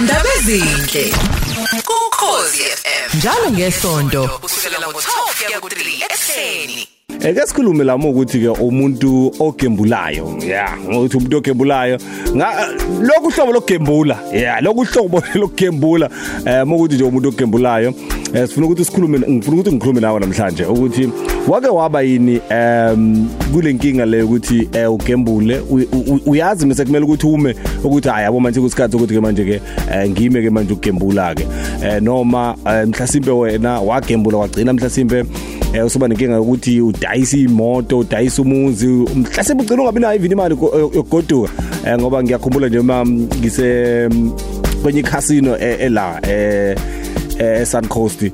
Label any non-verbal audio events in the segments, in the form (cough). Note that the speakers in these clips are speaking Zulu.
Ndaba ezinhle. Ukhosi FM. Njalo ngesonto kusukela ngo-12 kuya ku-3 ekseni. Eke sikhulume lamo ukuthi ke umuntu ogembulayo yeah ngokuthi umuntu ogembulayo. Lokhu uhlobo lokugembula yeah lokhu uhlobo (laughs) lokugembula eh mokuthi nje umuntu ogembulayo eh sifuna ukuthi sikhulume ngifuna ukuthi ngikhulume nawe namhlanje ukuthi wake waba yini em kule nkinga le ukuthi eh ugembule. Uyazi mase kumele ukuthi ume ukuthi hayi yabo manje kusikhathi ukuthi ke manje ke ngime ke manje ukugembula ke eh noma mhlasimbe wena wagembula wagcina mhlasimbe eh usuba nenkinga ukuthi udayisa imoto udayisa umuzi mhlasimbe ugcina ungabi nayo even imali yokugoduka. Eh ngoba ngiyakhumbula nje uma ngise kwenye casino ela eh eh Sun Coast eh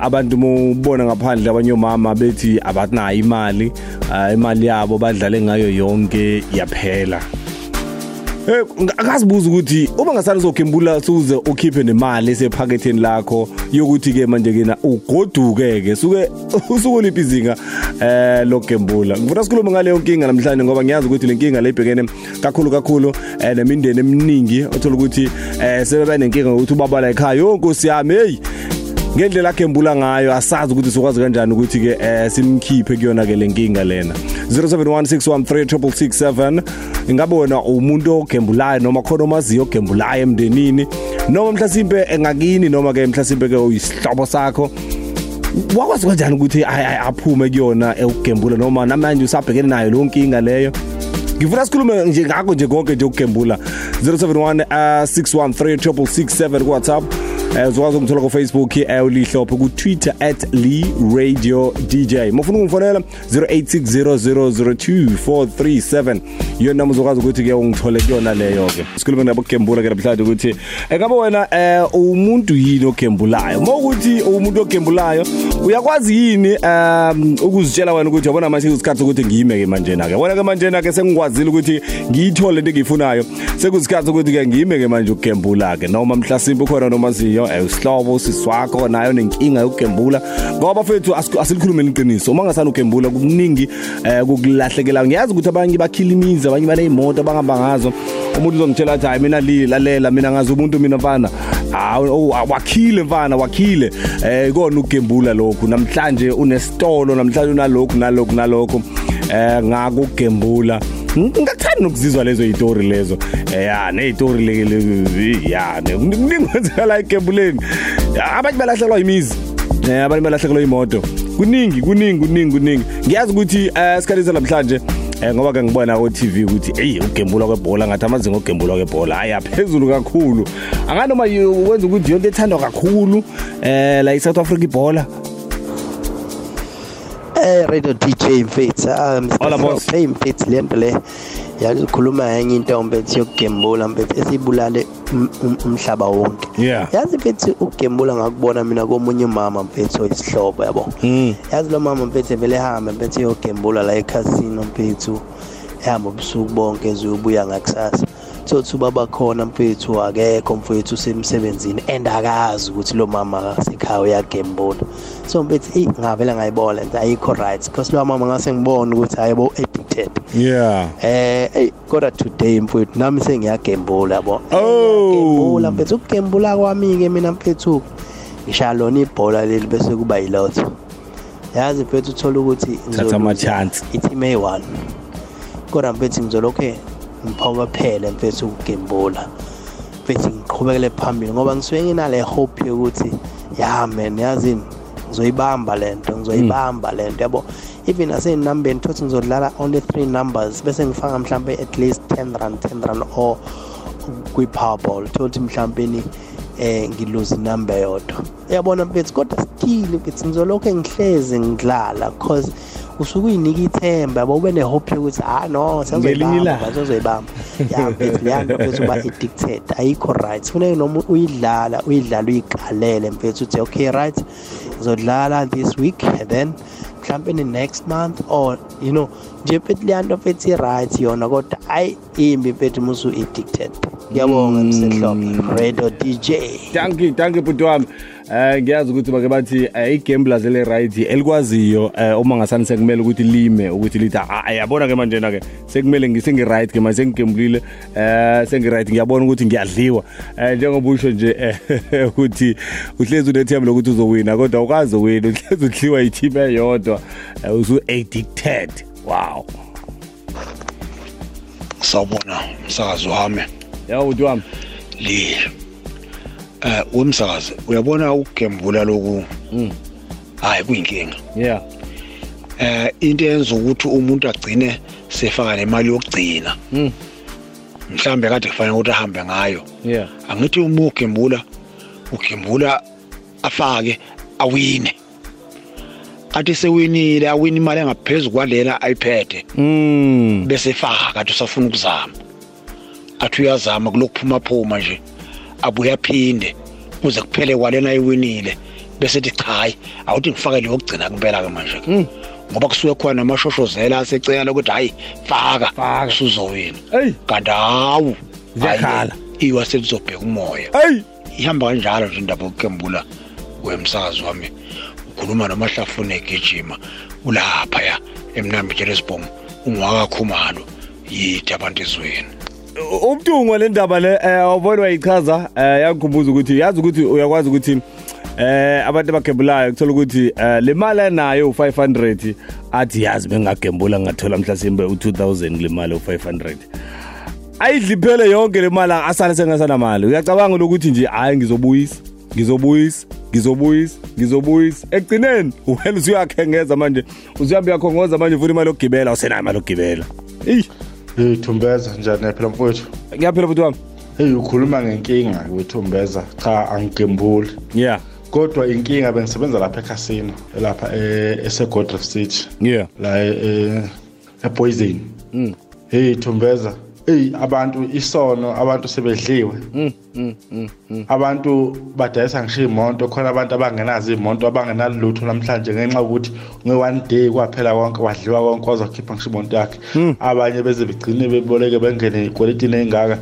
abantu mubona ngaphandle abanye omama bethi abatinayo imali imali yabo badlale ngayo yonke yaphela. Eh akazibuza ukuthi uma ngasani uzokhembula suze ukhiphe nemali esephaketheni lakho yokuthi ke manje ke na ugoduke ke suke (laughs) usuku lipizinga eh lokembula ngifuna sikhulume ngale yonkinga namhlanje ngoba ngiyazi ukuthi le nkinga lebhekene kakhulu kakhulu eh nemindeni eminingi othola ukuthi eh sebeba nenkinga ukuthi ubaba la ekhaya yonkosi yami hey! Ngendlela akembula ngayo asazi ukuthi sokwazi kanjani ukuthi ke eh simkhiphe kuyona ke lenkinga lena. 0716136667 ingabe wena umuntu ogembulayo noma khona omaziyo ogembulayo emndenini? Noma mhlasimpe engakini noma ke mhlasimpe ke uyisihlobo sakho? Wakwazi kanjani ukuthi aphume kuyona ukugembula noma namanje usabhekene nayo lo nkinga leyo? Ngifuna sikhulume nje ngakho nje konke nje ukugembula 071 6136667 ku WhatsApp. eh uzokwazi ukuthola ku Facebook eh ulihlophe ku Twitter @lee_radio_dj mufuna ungifonela 0860002437 yona nami uzokwazi ukuthi ke ungithole kuyona leyo ke sikhulume nabo kugembula ke namhlanje ukuthi engabe wena eh umuntu yini ogembulayo mawukuthi umuntu ogembulayo uyakwazi yini um ukuzitshela wena ukuthi yabona manje isikhathi ukuthi ngiyime ke manje na ke wena ke manje na ke sengikwazile ukuthi ngiyithole into engiyifunayo sekuyisikhathi ukuthi ke ngiyime ke manje ukugembula ke noma mhlasimbe khona noma ziyo usihlobo siswakho nayo nenkinga yokugembula ngoba fethu asilikhulumeni iqiniso uma ngasana ugembula kuningi kukulahlekela. Ngiyazi ukuthi abanye bakhilimiza abanye banezimoto abangamba ngazo. Umuntu uzongitshela athi hayi mina lalela mina ngazi umuntu mina mfana. Hawu wakhile mfana wakhile. Eh ikona ukugembula lokhu. Namhlanje unesitolo namhlanje unalokhu nalokhu nalokhu. Eh ngakugembula ngikuthanda nokuzizwa lezo izitori lezo. Ya nezitori leke ya kuningi la igembuleni abanye balahlekelwa imizi eh abanye balahlekelwa imoto kuningi kuningi kuningi kuningi. Ngiyazi ukuthi esikhathi namhlanje eh ngoba ke ngibona ku TV ukuthi hey ugembula kwebhola ngathi amazinga ogembula kwebhola haya phezulu kakhulu. Anganoma wenza ukuthi yonke ethandwa kakhulu eh la eSouth Africa ibhola. Eh radio DJ mfethu um hey mfethu lento le yakhuluma yenye intombi ethi yokugembula mfethu esibulale umhlaba wonke. Yazi mfethu ukugembula ngakubona mina komunye umama mfethu oyisihlobo yabo? Mm yazi lo mama mfethu vele hamba mfethu yogembula la ekhasino mfethu ehamba ubusuku bonke ezobuya ngakusasa. Thothi ubaba khona mfethu akekho mfethu usemsebenzini and akazi ukuthi lo mama akasekhaya uyagembula so mfethu hey ngavela ngayibona lento ayikho right. Because lo mama ngase ngibona ukuthi hayibo addicted. Yeah. Eh hey kodwa today mfethu nami sengiyagembula yabo. Oh. ngiyagembula mfethu ukugembula kwami ke mina mfethu ngishaya lona ibhola leli bese kuba yilotho yazi mfethu uthola ukuthi Thatha ama chance. i-team A1 kodwa mfethu ngizolokhe ngiphokophele mfethu ukugembula. Mfethu ngiqhubekele phambili ngoba ngisuke nginale hope yokuthi ya man yazi ngizoyibamba lento ngizoyibamba lento yabo even asenambeni thothi ngizodlala only three numbers bese ngifaka mhlambe at least 10 rand 10 rand or kwi-powerball. Thothi mhlawumpeni eh ngiluze inumber yodwa uyabona mfethu kodwa still mfethu ngizolokhu ngihleze ngidlala because usuke uyinika ithemba yabo ube nehope yokuthi ah no Ngelinye sengizoyibamba ilanga. bazozoyibamba ya mfethu leyanto mfethu uba addicted ayikho right. Kufanele noma uyidlala uyidlala uyiqalele mfethu uthi okay right. Ngizodlala this week and then mhlawumbe ni next month or you know nje mfethu leyanto mfethu i-right yona kodwa ayi imbi mfethu musu addicted ngiyabonga msehlophe radio dj thank you thank you bhuti wami. Eh ngiyazi ukuthi bake bathi eh, igamblers ele right elikwaziyo eh, uma ngasani sekumele ukuthi lime ukuthi lithi "Ah, yabona ke manje na ke sekumele ngisengi right ke manje sengigamblile eh sengi right ngiyabona ukuthi ngiyadliwa. Eh njengoba usho nje eh, (laughs) ukuthi uhlezi unethemba lokuthi uzowina kodwa ukazi wina uhlezi udliwa i-team eyodwa eh, usu addicted. Wow. Sawubona umsakazi wami. Yawo bhuti wami? Li eh umsakazi uyabona ukugembula lokhu hayi kuyinkinga. Yeah. Eh into yenza ukuthi umuntu agcine sefaka nemali yokugcina. Mm. mhlambe kade kufanele ukuthi ahambe ngayo. Yeah. Angithi uma ugembula ugembula afake awine. Athi sewinile awini imali engaphezulu kwalela ayiphethe. Mm bese faka kade usafuna ukuzama. Athi uyazama kulokuphuma phuma nje. Abuye aphinde kuze kuphele kwalena ayiwinile bese ethi cha hayi awuthi ngifake leyo kugcina kumpela ke manje Mm. ngoba kusuke khona amashoshozela asecela ukuthi hayi faka Faka. usuzowina. Hey kanti hawu Ziyakhala. iwa selizobheka umoya. Hey ihamba kanjalo nje indaba yokukembula wemsakazi wami. Ukhuluma nomahlafune egijima ulapha ya emnambitshela esibhongo ungwakakhumalo yithi abantu ezweni. Umtungo le ndaba le eh ubona wayichaza eh yangikhumbuza ukuthi yazi ukuthi uyakwazi ukuthi eh abantu abagembulayo kuthola ukuthi eh le mali anayo u500 athi yazi bengagembula ngathola mhlasimbe u2000 le mali u500 ayidliphele yonke le mali asale sengasana mali uyacabanga ukuthi nje hayi ngizobuyisa ngizobuyisa ngizobuyisa ngizobuyisa. Ekugcineni wena usuyakhengeza manje usuyamba uyakhongoza manje futhi imali yokugibela usenayo imali yokugibela. Eyi Hey Thumbeza njani phela mfowethu? ngiyaphila futhi wami Hey ukhuluma ngenkinga wethumbeza cha angigembuli. yeah Kodwa inkinga bengisebenza lapha eCasino lapha eh eseGodriff City yeah la eh ePoison. Mm. Hey Thumbeza Hey abantu isono abantu sebedliwe. mm mm mm mm Abantu badayisa ngisho imoto khona abantu abangenazo imoto abangenalutho namhlanje ngenxa ukuthi nge one day kwaphela konke wadliwa konke wazokhipha ngisho imoto yakhe. Abanye beze begcine beboleke bengene ikweletini engaka.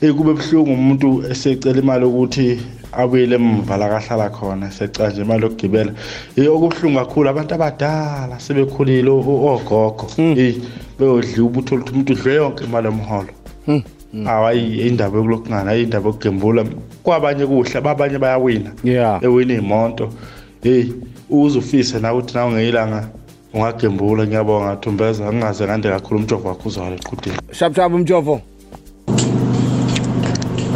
Eh kube buhlungu umuntu esecela imali ukuthi abuyele emva la kahlala khona secela nje imali yokugibela. Eh okubuhlungu kakhulu abantu abadala sebekhulile ogogo. Eh beyodliwa ubuthola ukuthi umuntu udle yonke imali yomholo. awayi indaba yokulokungana indaba yokugembula. Kwabanye kuhle abanye bayawina. Ewina iy'moto hey uze ufise na ukuthi nawe ngeyilanga ungagembula. Ngiyabonga thumbeza. Angingaze ngande kakhulu umjovo wakho shap umjofo Eh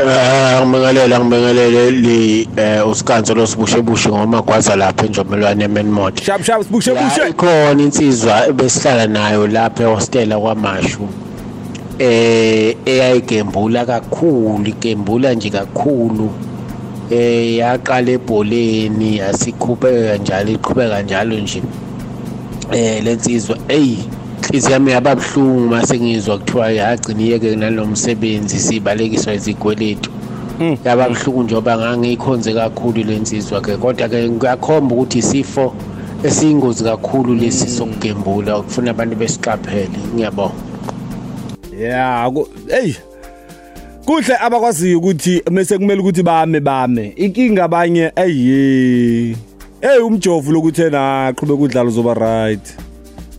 ngibingelela ngibingelele li eh usikanzo losibushebushe ngomagwaza lapha enjomelwane eMenmont. shap shap sibushe La bushe ikhona insizwa ebesihlala nayo lapha ehostela kwaMashu. Eh eyayigembula kakhulu, igembula nje kakhulu. Eh yaqala ebholeni yasikhuphe njalo iqhubeka njalo nje. Eh lensizwa ey inhliziyo yami yababhlungu mase ngizwa kuthiwa yagcina iyeke nalo msebenzi sibalekiswa izikweletu. Yababhlungu njengoba ngangikhonze kakhulu lensizwa ke kodwa ke kuyakhomba ukuthi isifo esiyingozi kakhulu lesi sokugembula ukufuna abantu besiqaphele ngiyabonga. Ku- hey! Kuhle abakwaziyo ukuthi mase kumele ukuthi bame bame. Inkinga abanye ayi hey! Umjovu lokuthi ena aqhubeka udlala uzoba right.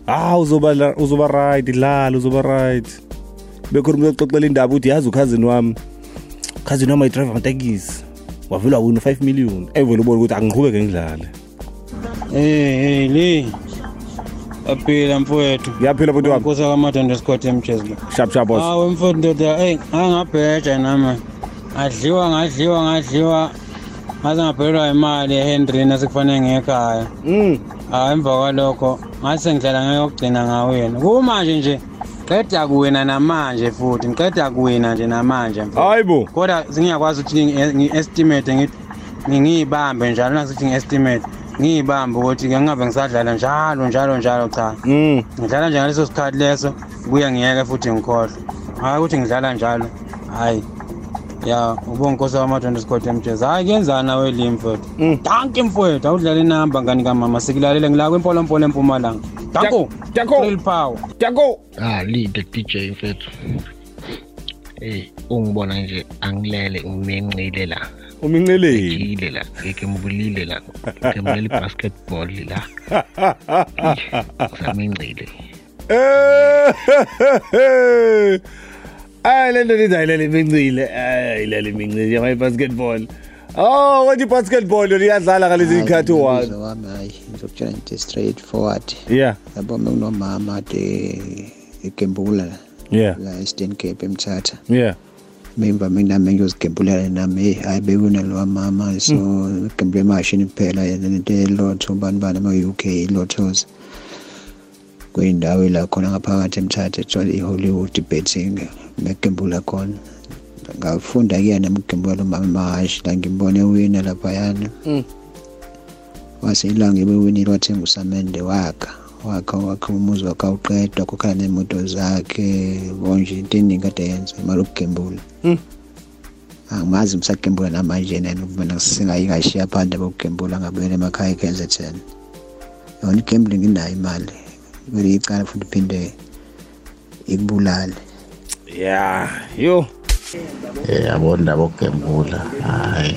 Ah uzoba la- uzoba right dlala uzoba right bekhona umuntu oxoxela indaba uthi yazi ukhazini wami cousin wami ayidrayiva amatekisi wavela wina 5 million evele ubona ukuthi angiqhubeke ngidlale Eh hey le. Aphila mfowethu. ngiyaphila bhuti wami Nkosi kaMadondo Scott Mchezlo. sharp sharp boss Hawu mfowethu ndoda hey angabheja nama. Adliwa ngadliwa ngadliwa. Ngaze ngaphelelwa imali eHenry nasekufanele ngekhaya. mm Ah emva kwalokho ngase ngidlala ngeyokugcina ngawena. Kumanje nje qeda kuwina namanje futhi ngiqeda kuwina nje namanje mfowethu. hayibo. Kodwa singiyakwazi ukuthi ngi- ngi-estimate ngithi ngi- ngiyibambe njalo nasithi ngi-estimate ngiyibambe ukuthi ke ngingabe ngisadlala njalo njalo njalo cha. Mm. Ngidlala nje ngaleso sikhathi leso kuye ngiyeke futhi ngikhohlwe. Hayi ukuthi ngidlala njalo. Hayi ya ubonga nkosi wamadondo isikhothi emjeza hayi kuyenzani nawe li mfowethu Mm. danki mfowethu. Awudlala inamba ngani kamama? Sikulalele ngila kwimpolompolo empumalanga danko! Danko. Real power Danko Ah, lead the DJ mfethu. Hey, ungibona nje angilele ngimencile la. Uminceleni ngijile la. Ngigembulile la. Ngembulela i-basketball la. Ngisamencile (laughs) Ay le nto nizayilela imincile. Ay lele imincile yama basketball. Oh, wathi basketball liyadlala ngalezi ikhathi one. Wami hayi ngizokutshela nje straight forward Yeah. yabo mekunomama ade egembula Yeah. la eastern cape emthatha Yeah. mimba minami ngiyozigembulela nami hayi bewina lo mama so gembule emashini kuphela yena lento elotho bani bani ama-uk lotos kuyindawo la khona ngaphakathi emthatha ethiwa i-hollywood betting megembula khona ngafunda kuyena mgembula lo mama mahashi la ngimbone wina laphayana. Mm. wase ilanga ebewinile wathenga usamende wakha wakha wakha umuzi wakhe awuqedwa khokhala neemoto zakhe konje into eningi kade yenza imali ukugembula Mm. angimazi ngisagembula namanje nena mina singayikashiya phandle bokugembula ngabuyela emakhaya e-KZN yona igambling inayo imali. Kumele iyicala futhi iphinde ikubulale. Yeah. Yo. eh yabo ndaba okugembula hayi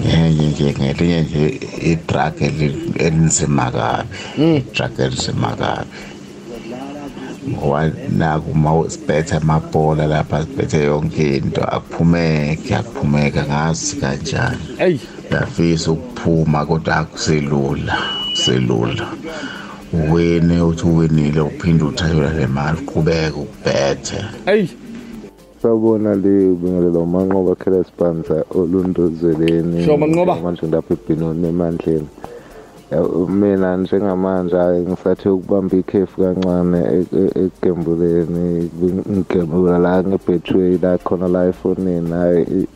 ngenye nje ngelinye nje i-drug eli- elinzima kabi. I-drug elinzima kabi. Ngoba naku uma sibethe amabhola lapha sibethe yonke into akuphumeki akuphumeka ngazi kanjani. Uyafisa ukuphuma kodwa akuselula kuselula uwine uthi uwinile uphinde uthathelwa le mali uqhubeke ukubethe. Hey. sabona le bingelela umanqoba khela sipanza olundozweleni. Manje lapha ebhinoni emandleni mina njengamanje hayi ngisathi ukubamba ikhefu kancane ekugembuleni ngigembula la ngebetway la khona la efonini hayi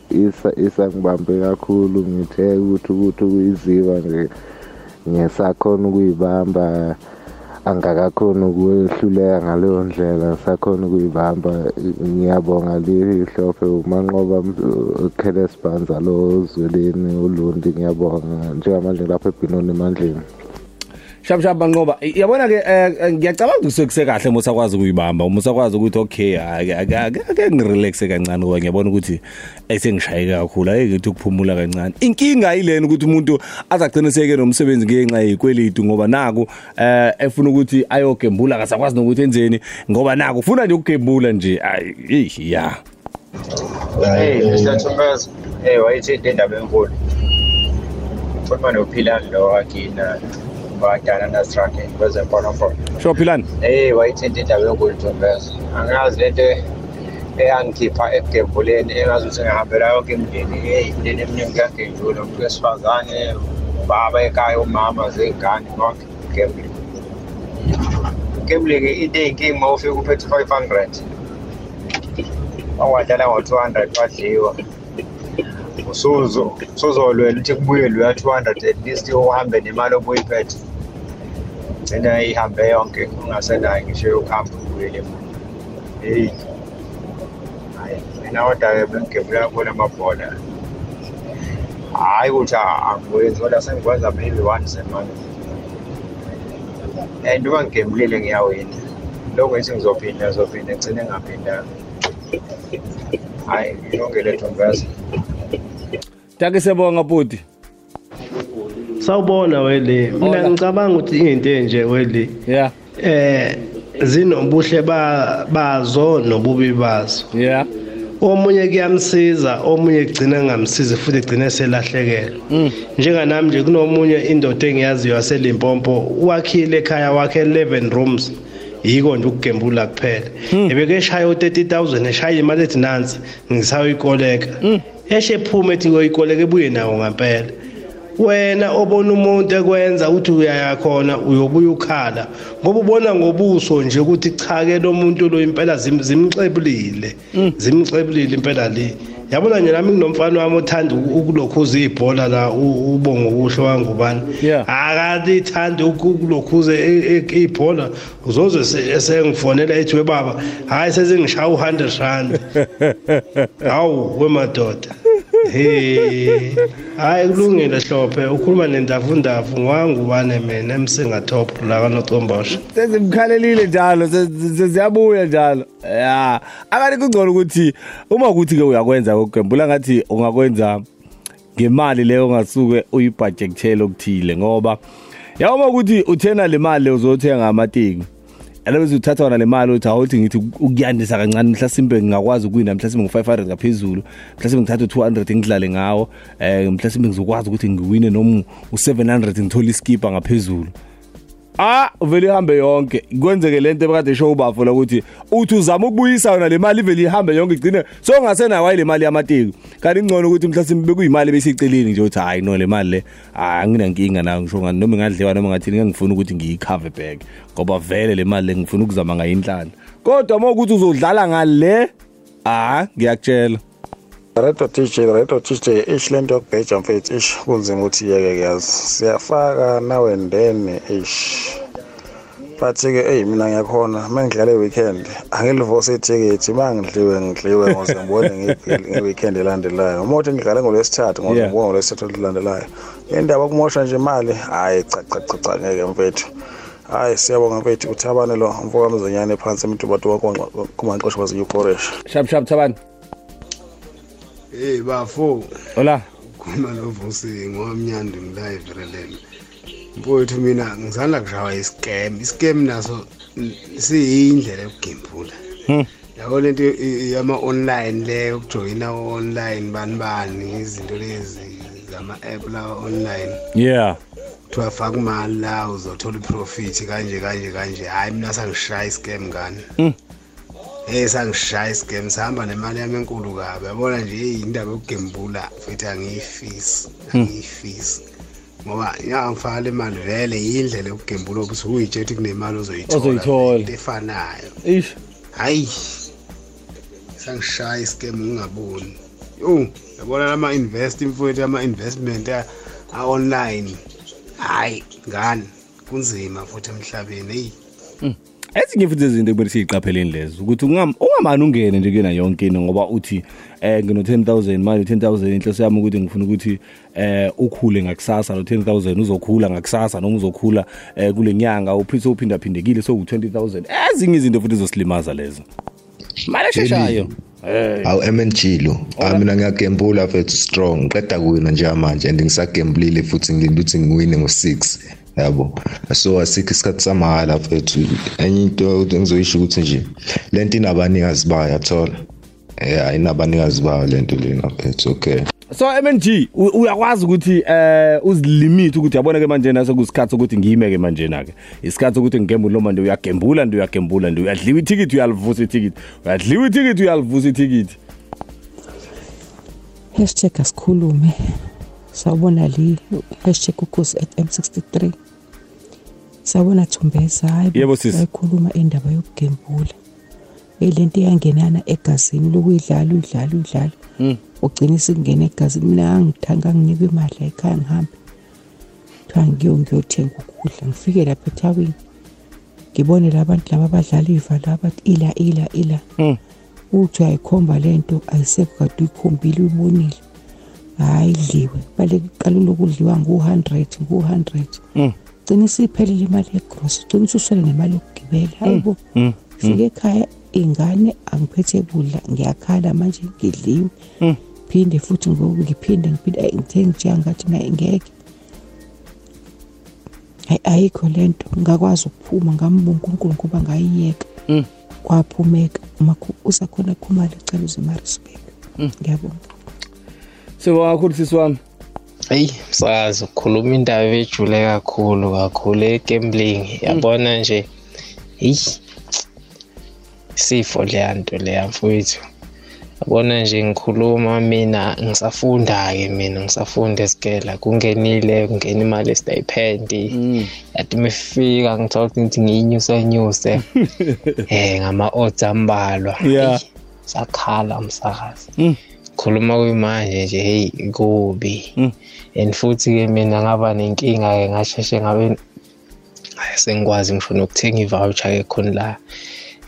isangibambe kakhulu ngithe ukuthi ukuthi ukuyiziba nje. Ngisakhona ukuyibamba angakakhoni ukwehluleka ngaleyo ndlela sakhona ukuyibamba. Ngiyabonga lihlophe umanqoba khele sibanza lo zweleni ulundi ngiyabonga. Njengamanje lapha ebhinoni emandleni. Shap shap banqoba. Yabona ke eh, ngiyacabanga ukuthi sekuse uma usakwazi ukuyibamba, uma usakwazi ukuthi okay, ake ake ake ngirelaxe kancane ngoba ngiyabona ukuthi esengishayeka kakhulu, ayeke ukuthi ukuphumula kancane. Inkinga ayilena ukuthi umuntu azagciniseke nomsebenzi ngenxa yezikweleti ngoba naku eh efuna ukuthi ayogembula akasakwazi nokuthi enzeni ngoba naku ufuna nje ukugembula nje. Ay, yeah. Hey Mr Thomas eh wayithi into endaba enkulu Ukhuluma nophilani lo wakina badala na strike kwezemfonomfono Sho philani. Hey wayithi into endaba enkulu Thomas angazi lento eyangikhipha egembuleni engazi ukuthi ngihambela yonke imindeni hey imindeni eminingi kagenjulo umuntu wesifazane baba ekhaya umama zengane konke gambling gambling into eyinkinga uma ufika uphethe 500 awadlala ngo-200 wadliwa usuzo usuzolwela ukuthi kubuyelwe ya 200 at least uhambe nemali obuyiphethe gcina ihambe yonke ungasenayo ngisho yokuhamba ubuyele heyi hayi mina kodwa-ke bengigebula kula mabhola hhayi ukuthi angikwenzi kodwa sengikwenza maybe once a month. And uma ngigembulile ngiyawina. Lokho ngithi ngizophinda ngizophinda ngigcine ngaphindanga hayi ngilungele thombasi Take siyabonga bhuti. Sawubona wele. Mina ngicabanga ukuthi into enje wele. Yeah. Eh zinobuhle ba bazo nobubi bazo. Yeah. Omunye kuyamsiza, omunye kugcina ngamsizi futhi kugcina selahlekelwa. Njenganami nje kunomunye indoda engiyaziyo yaseLimpopo, wakhile ekhaya wakhe 11 rooms. yiko nje ukugembula kuphela ebeke eshaya u30000 eshaya imali ethi nansi ngisayikoleka eshe ephume ethi ngoyikoleka ebuye nawo ngempela wena obona umuntu ekwenza uthi uyaya khona uyobuya ukhala. Ngoba ubona ngobuso nje ukuthi cha ke lo muntu lo impela zim- zimxebulile zimxebulile impela le. Yabona nje nami nginomfana wami othanda uku- ukulokhuza ibhola la u- ubongo kuhle wangubani? Akalithandi ukulokhuza i- i- ibhola. Uzozwe se- esengifonela ethi webaba hayi sezingishaya u100 rand. (laughs) Hawu wemadoda hey. Hayi kulungile hlophe. Ukhuluma nendavundavu. Ngwangubane mina emsingatop la kanocombosha sezimkhalelile njalo seziyabuya njalo. Ya akani kungcono ukuthi uma ukuthi ke uyakwenza ukugembula ngathi ungakwenza ngemali leyo ongasuke uyibudgetele okuthile ngoba yawoma ukuthi uthena le mali uzothenga amatiki alabese uthatha wona le mali uthi awuthi ngithi ukuyandisa kancane mhlasimbe ngingakwazi ukuwina mhlasimbe ngo500 ngaphezulu mhlasimbe ngithatha u200 ngidlale ngawo eh mhlasimbe ngizokwazi ukuthi ngiwine noma u700 ngithola iskipa ngaphezulu. Ah uvele ihambe yonke. Kwenzeke lento ebekade show bafo ukuthi uthi uzama ukubuyisa yona le mali ivele ihambe yonke igcine. So ungasenayo le mali yamateki kanti ingcono ukuthi mhlasimbe bekuyimali besiceleni nje uthi hayi no le mali le anginankinga nayo ngisho ngani? Noma ngadliwa noma ngathini ngangifuna ukuthi ngiyicover back. Ngoba vele le mali le ngifuna ukuzama ngayinhlanje kodwa uma ukuthi uzodlala ngale ah ngiyakutshela. Radio DJ Radio DJ ish lento yokubheja mfethu ish kunzima ukuthi yeke kuyazi siyafaka now and then ish. But ke hey mina ngiyakhona. Mangidlala weekend angilivose iticket mangidliwe ngidliwe ngoze ngibone ngeweekend elandelayo. Uma uthi ngidlala ngolwesithathu ngoze ngibone ngolwesithathu elandelayo indaba kumosha nje imali hayi cha cha cha cha ngeke mfethu. Hayi siyabonga mfethu. Uthabane lo mfoka mzonyane phansi emntubatu kumanqosho bazinyukoresha shap shap thabani Hey bafo. Hola. Khuluma novusi ngomnyando ngilive relele. Mfowethu mina ngizanda kushawa iscam. Iscam naso siyindlela yokugembula. Hmm. Yabo lento yama online le ukujoyina online bani bani izinto lezi zama app la online. Yeah. Kuthiwa faka imali la uzothola iprofit kanje kanje kanje. Hayi mina sangishaya iscam ngani. Hmm. Hey sangishaya isigame sihamba nemali yami enkulu kabi. Yabona nje hey indaba yokugembula futhi angiyifisi angiyifisi. Ngoba ngiyangifaka le mali vele yindlela yokugembula ukuthi uyitshethi kunemali ozoyithola efanayo. Ish hayi. Sangishaya isigame ngingaboni yo yabona lama invest mfowethu ama investment a-online. Hayi ngani? Kunzima futhi emhlabeni hey ezinye futhi izinto ekumele siyiqapheleni lezo ukuthi ungam ungamani ungene nje kuyena yonke into ngoba uthi eh ngino 10000 manje 10000 inhloso yami ukuthi ngifuna ukuthi eh ukhule ngakusasa lo 10000 uzokhula ngakusasa noma uzokhula eh kule nyanga uphithe uphinda phindekile so u20000 ezinye izinto futhi izosilimaza lezo. Manje sheshayo. Awu MNG lo. Ah mina ngiyagembula mfethu strong. Ngiqeda kuwina nje manje and ngisagembulile futhi ngilinda ukuthi ngiwine ngo6 yabo. So asikho isikhathi samahala mfethu. Enye into engizoyisho ukuthi nje lento inabanikazi bayo yathola eh ayinabanikazi bayo lento lena mfethu okay. So MNG u- uyakwazi ukuthi eh uzilimit ukuthi yabona ke manje naso kusikhathi ukuthi ngiyimeke manje na ke isikhathi ukuthi ngigembula noma nje uyagembula nje uyagembula nje uyadliwa ithikithi uyalivusa ithikithi. Uyadliwa ithikithi uyalivusa ithikithi. Hashtag asikhulume. Sawubona li hashtag ukhosi at m63 sawubona thumbeza hayi Yebo, sisi. bayikhuluma indaba yokugembula elento iyangenana egazini lokuyidlala uyidlala uyidlala Mm. ugcina sekungena egazini mina angithanga nginikwe imali ekhaya ngihambe. Kuthiwa ngiyo ngiyothenga ukudla. Ngifike lapha ethawini ngibone labantu laba abadlala iva laba ila ila ila. Mm. uthi ayikhomba lento ayisekho kade uyikhombile uyibonile. Hayi idliwe. Baleke qalula ukudliwa ngu-100 ngu-100 Mm. gcina isiphelile imali yegross gcina ususwele nemali yokugibela hayibo Mm. fike ekhaya ingane angiphethe kudla ngiyakhala manje ngidliwe Mm. phinde futhi ngoku ngiphinde ngiphinde ayi ngithe ngijika ngathi naye ngeke hayi ayikho lento ngakwazi ukuphuma ngambonga unkulunkulu ngoba ngayiyeka Mm. kwaphumeka makho usakhona khumali ecala uzemarisburg ngiyabonga Sibonga kakhulu sisi wami. Eyi msakazi ukhuluma indaba ejule kakhulu kakhulu egambling yabona nje eyi sifo leya nto leya mfowethu. Yabona nje ngikhuluma mina ngisafunda-ke mina ngisafunda esikela kungenile kungena imali yestipend. Yathi mefika ngithola ukuthi ngiyinyuse nyuse um (laughs) ngama-odds ambalwa. Sakhala umsakazi khuluma kuyimanje nje heyi kubi. And futhi-ke mina ngaba nenkinga-ke ngasheshe ngabe sengikwazi ngisho nokuthenga i-voucher-ke khona la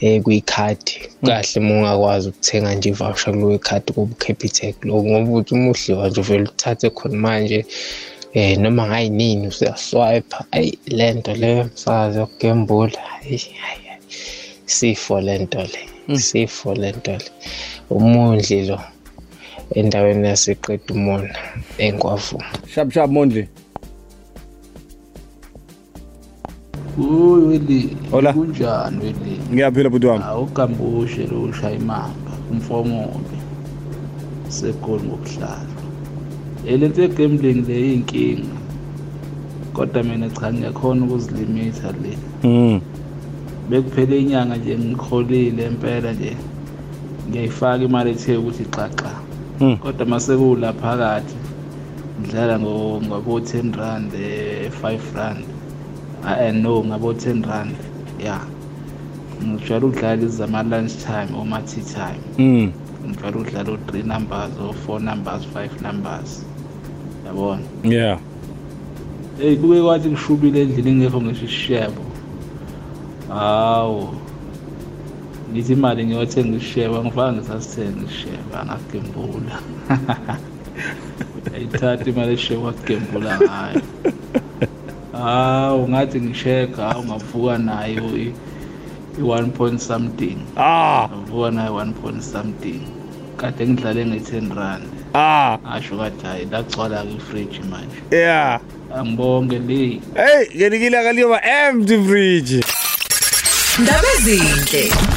eh kuyikhadi kahle uma ungakwazi ukuthenga nje ivoucher kulo card kuba Capitec lo ngoba uthi uma udliwa nje uvela uthathe khona manje eh noma ngayinini usiyaswipe ayi lento leyo msazi yokugembula hayi sifo lento le sifo lento le. Umondli lo endaweni yaseqeda umona enkwavu shap shap mondli Uy weli. Hola. Kunjani weli? Ngiyaphila bhuti wami. Awugambushe lo ushaya imamba umfomobe. Segoli ngokuhlala. Elento ye-gambling le yinkinga. Kodwa mina cha ngiyakhona ukuzilimita le. Mm. Bekuphele inyanga nje ngikholile impela nje. Ngiyayifaka imali ethe ukuthi xaxa. Kodwa mase kula phakathi ngidlala ngabo 10 rand eh 5 rand. Ah no ngabo 10 rand. Yeah. Ngijwayele ukudlala lezi zama lunch time or ma tea time. Mm. ngijwayele ukudlala o-three numbers o-four numbers five numbers yabona Yeah. eyi kuke kwathi ngishubile endlini ngekho ngisho isishebo hawu ngithi imali ngiyothenga isishebo angifanga ngisasithenga isishebo angagembula ayithatha imali esishebo wakugembula ngayo. Hawu ngathi ngishekha hawu ngavuka nayo i- i-one point something. Ah! Ngavuka nayo one point something. Kade ngidlale nge-ten rand. Ah! Asho kade hayi lagcwala-ke ifriji manje. Yeah. angibonge le. Hey, ngelikile akaliyoba empty fridge. Ndaba ezinhle. Ukhosi